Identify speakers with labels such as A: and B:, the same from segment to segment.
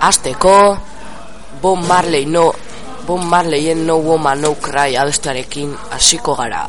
A: Azteko, Bob Marley no, Bob Marleyen No Woman No Cry abestarekin hasiko gara.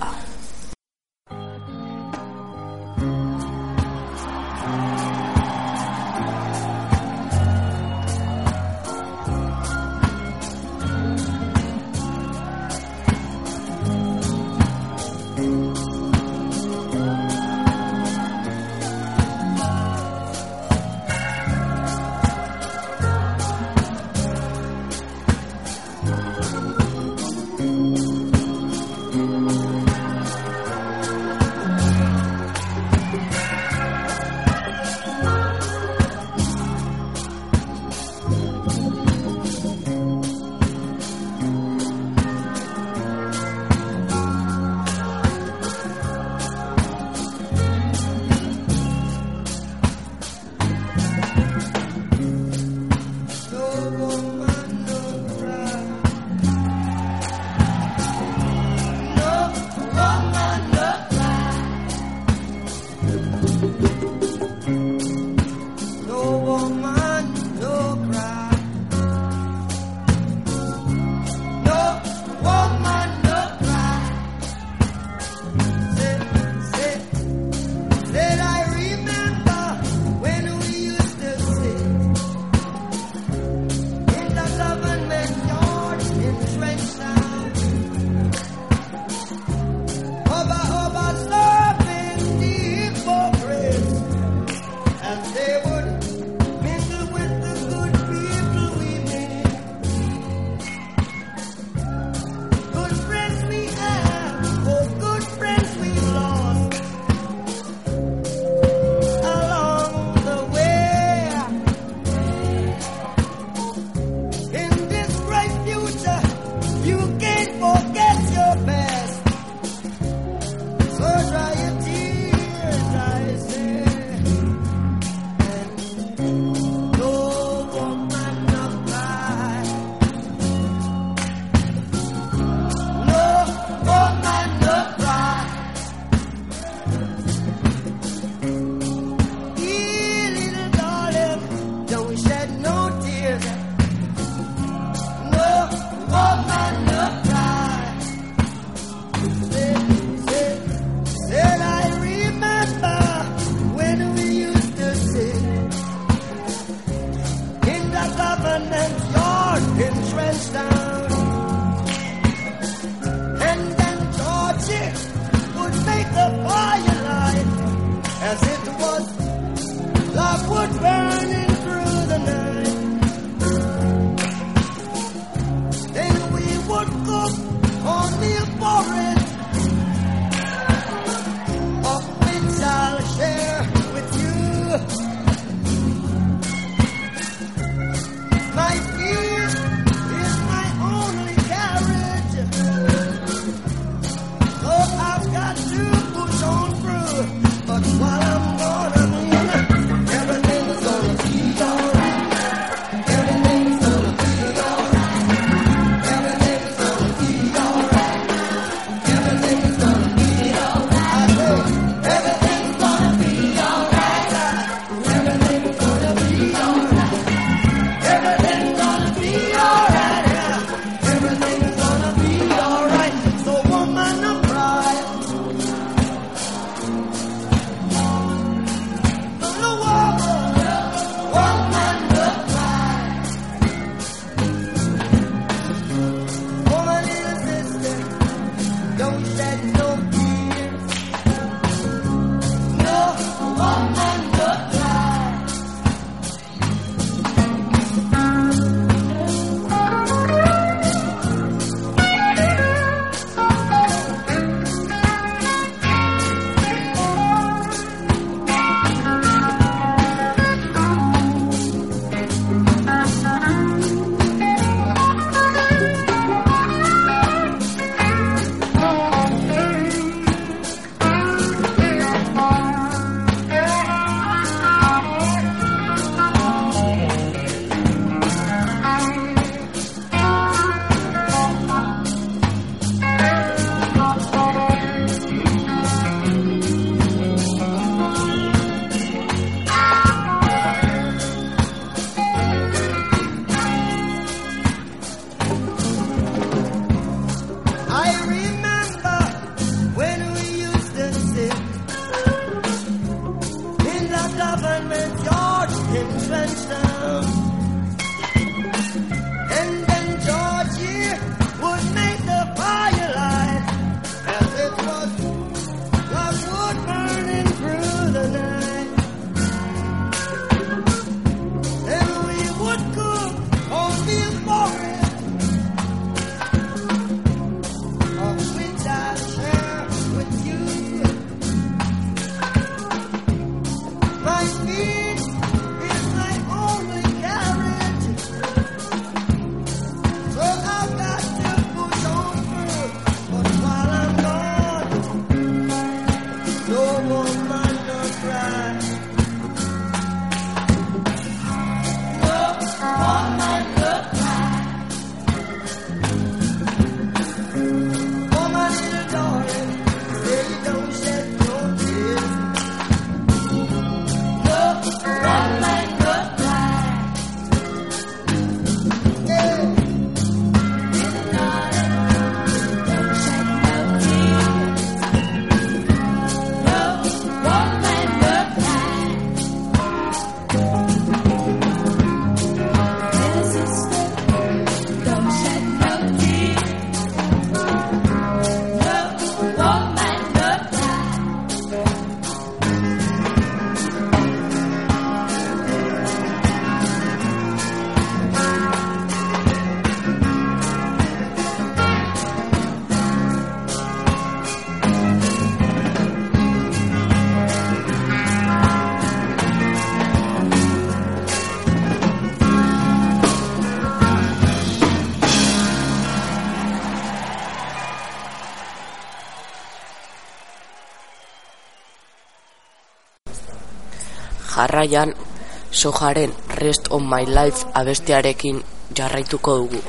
A: Jarraian sojaren Rest of My Life abestiarekin jarraituko dugu.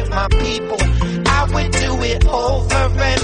B: with my people. I would do it over and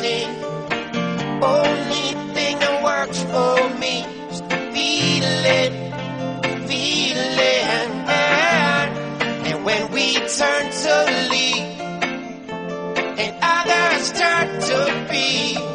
B: missing. Only thing that works for me is the feeling, feeling. And when we turn to leave, and others turn to be.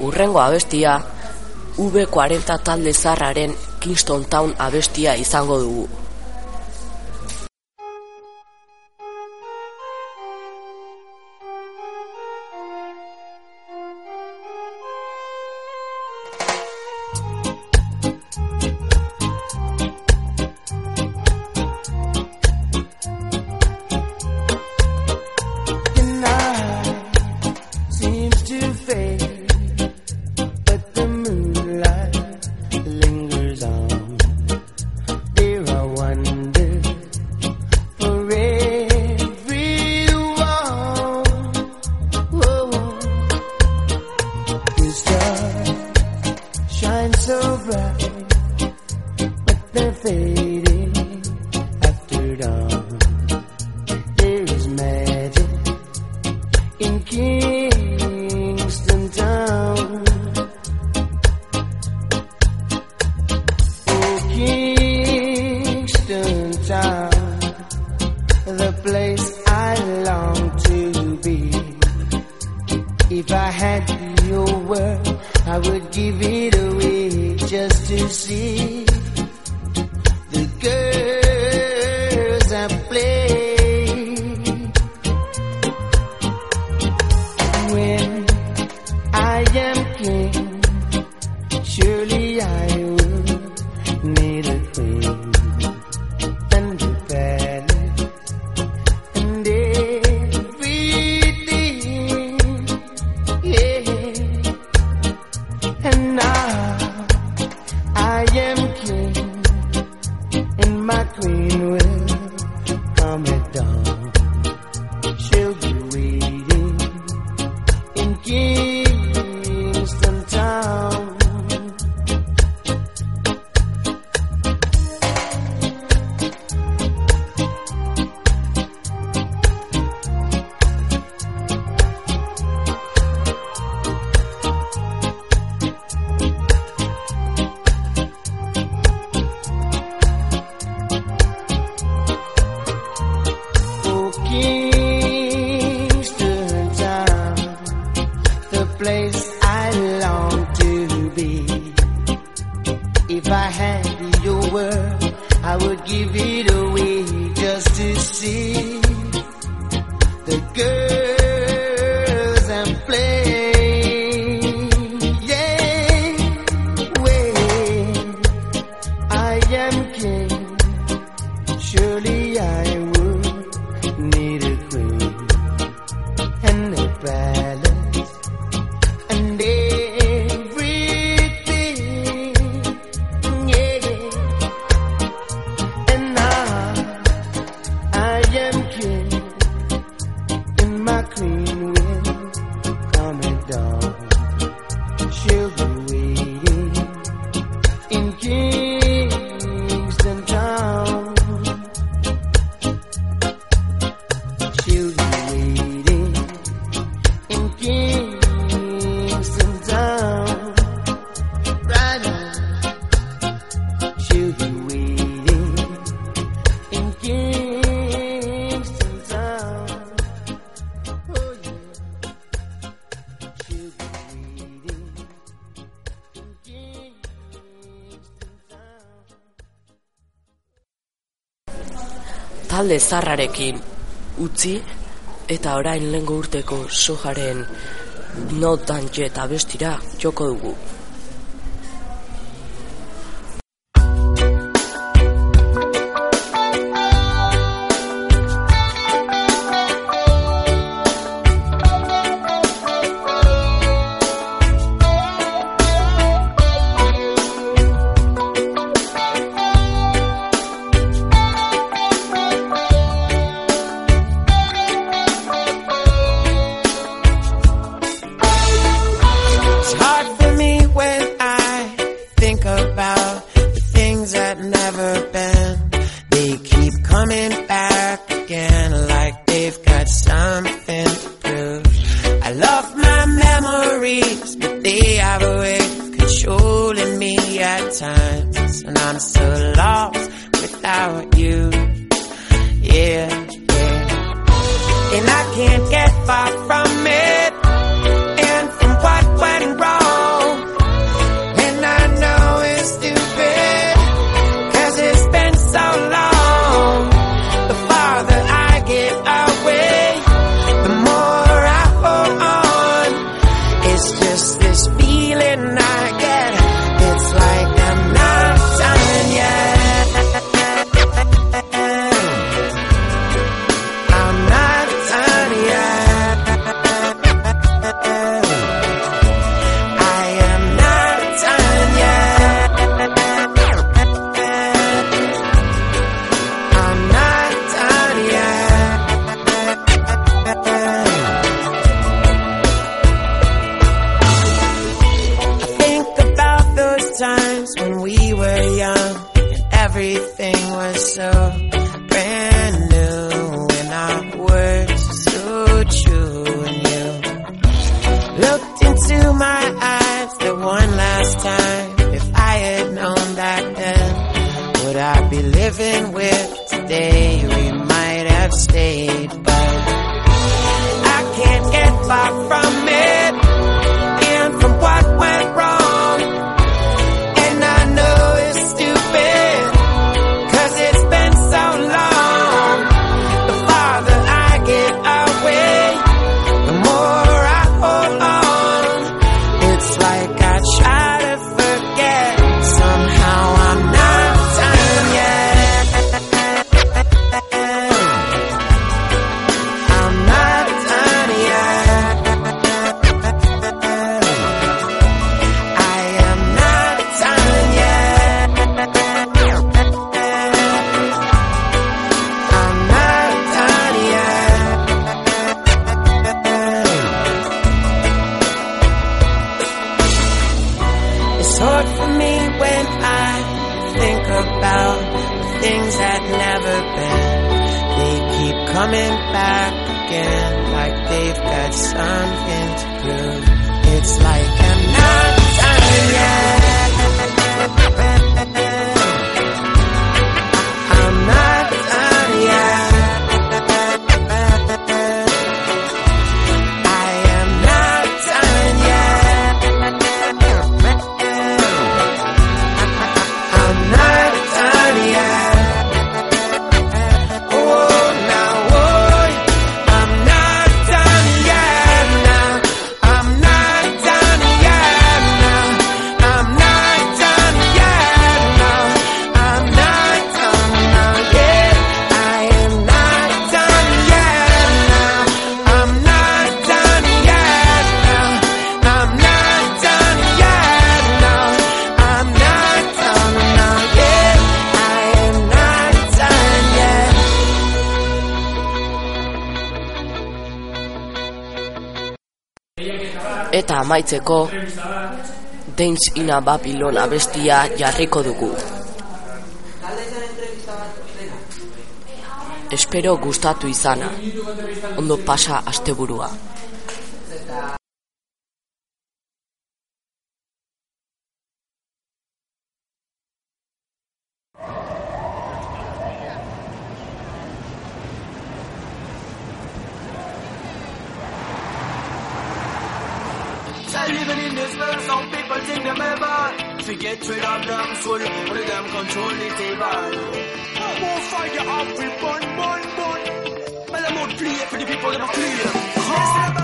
A: urrengo abestia V40 talde zarraren Kingston Town abestia izango dugu.
C: so bright, but they're.
B: zarrarekin utzi eta orain lengo urteko sojaren notan eta bestira joko dugu.
A: for me when I think about things that never been. They keep coming back again, like they've got something to prove. It's like I'm not done yet.
B: amaitzeko Dance in a Babylon abestia jarriko dugu. Espero gustatu izana. Ondo pasa asteburua.
D: Living in this world, some people think them ever to get rid of them soul, only them control the table. More fire up, we burn, burn, burn. But I'm not play for the people, I'm not clear.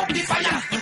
D: Lord, the fire.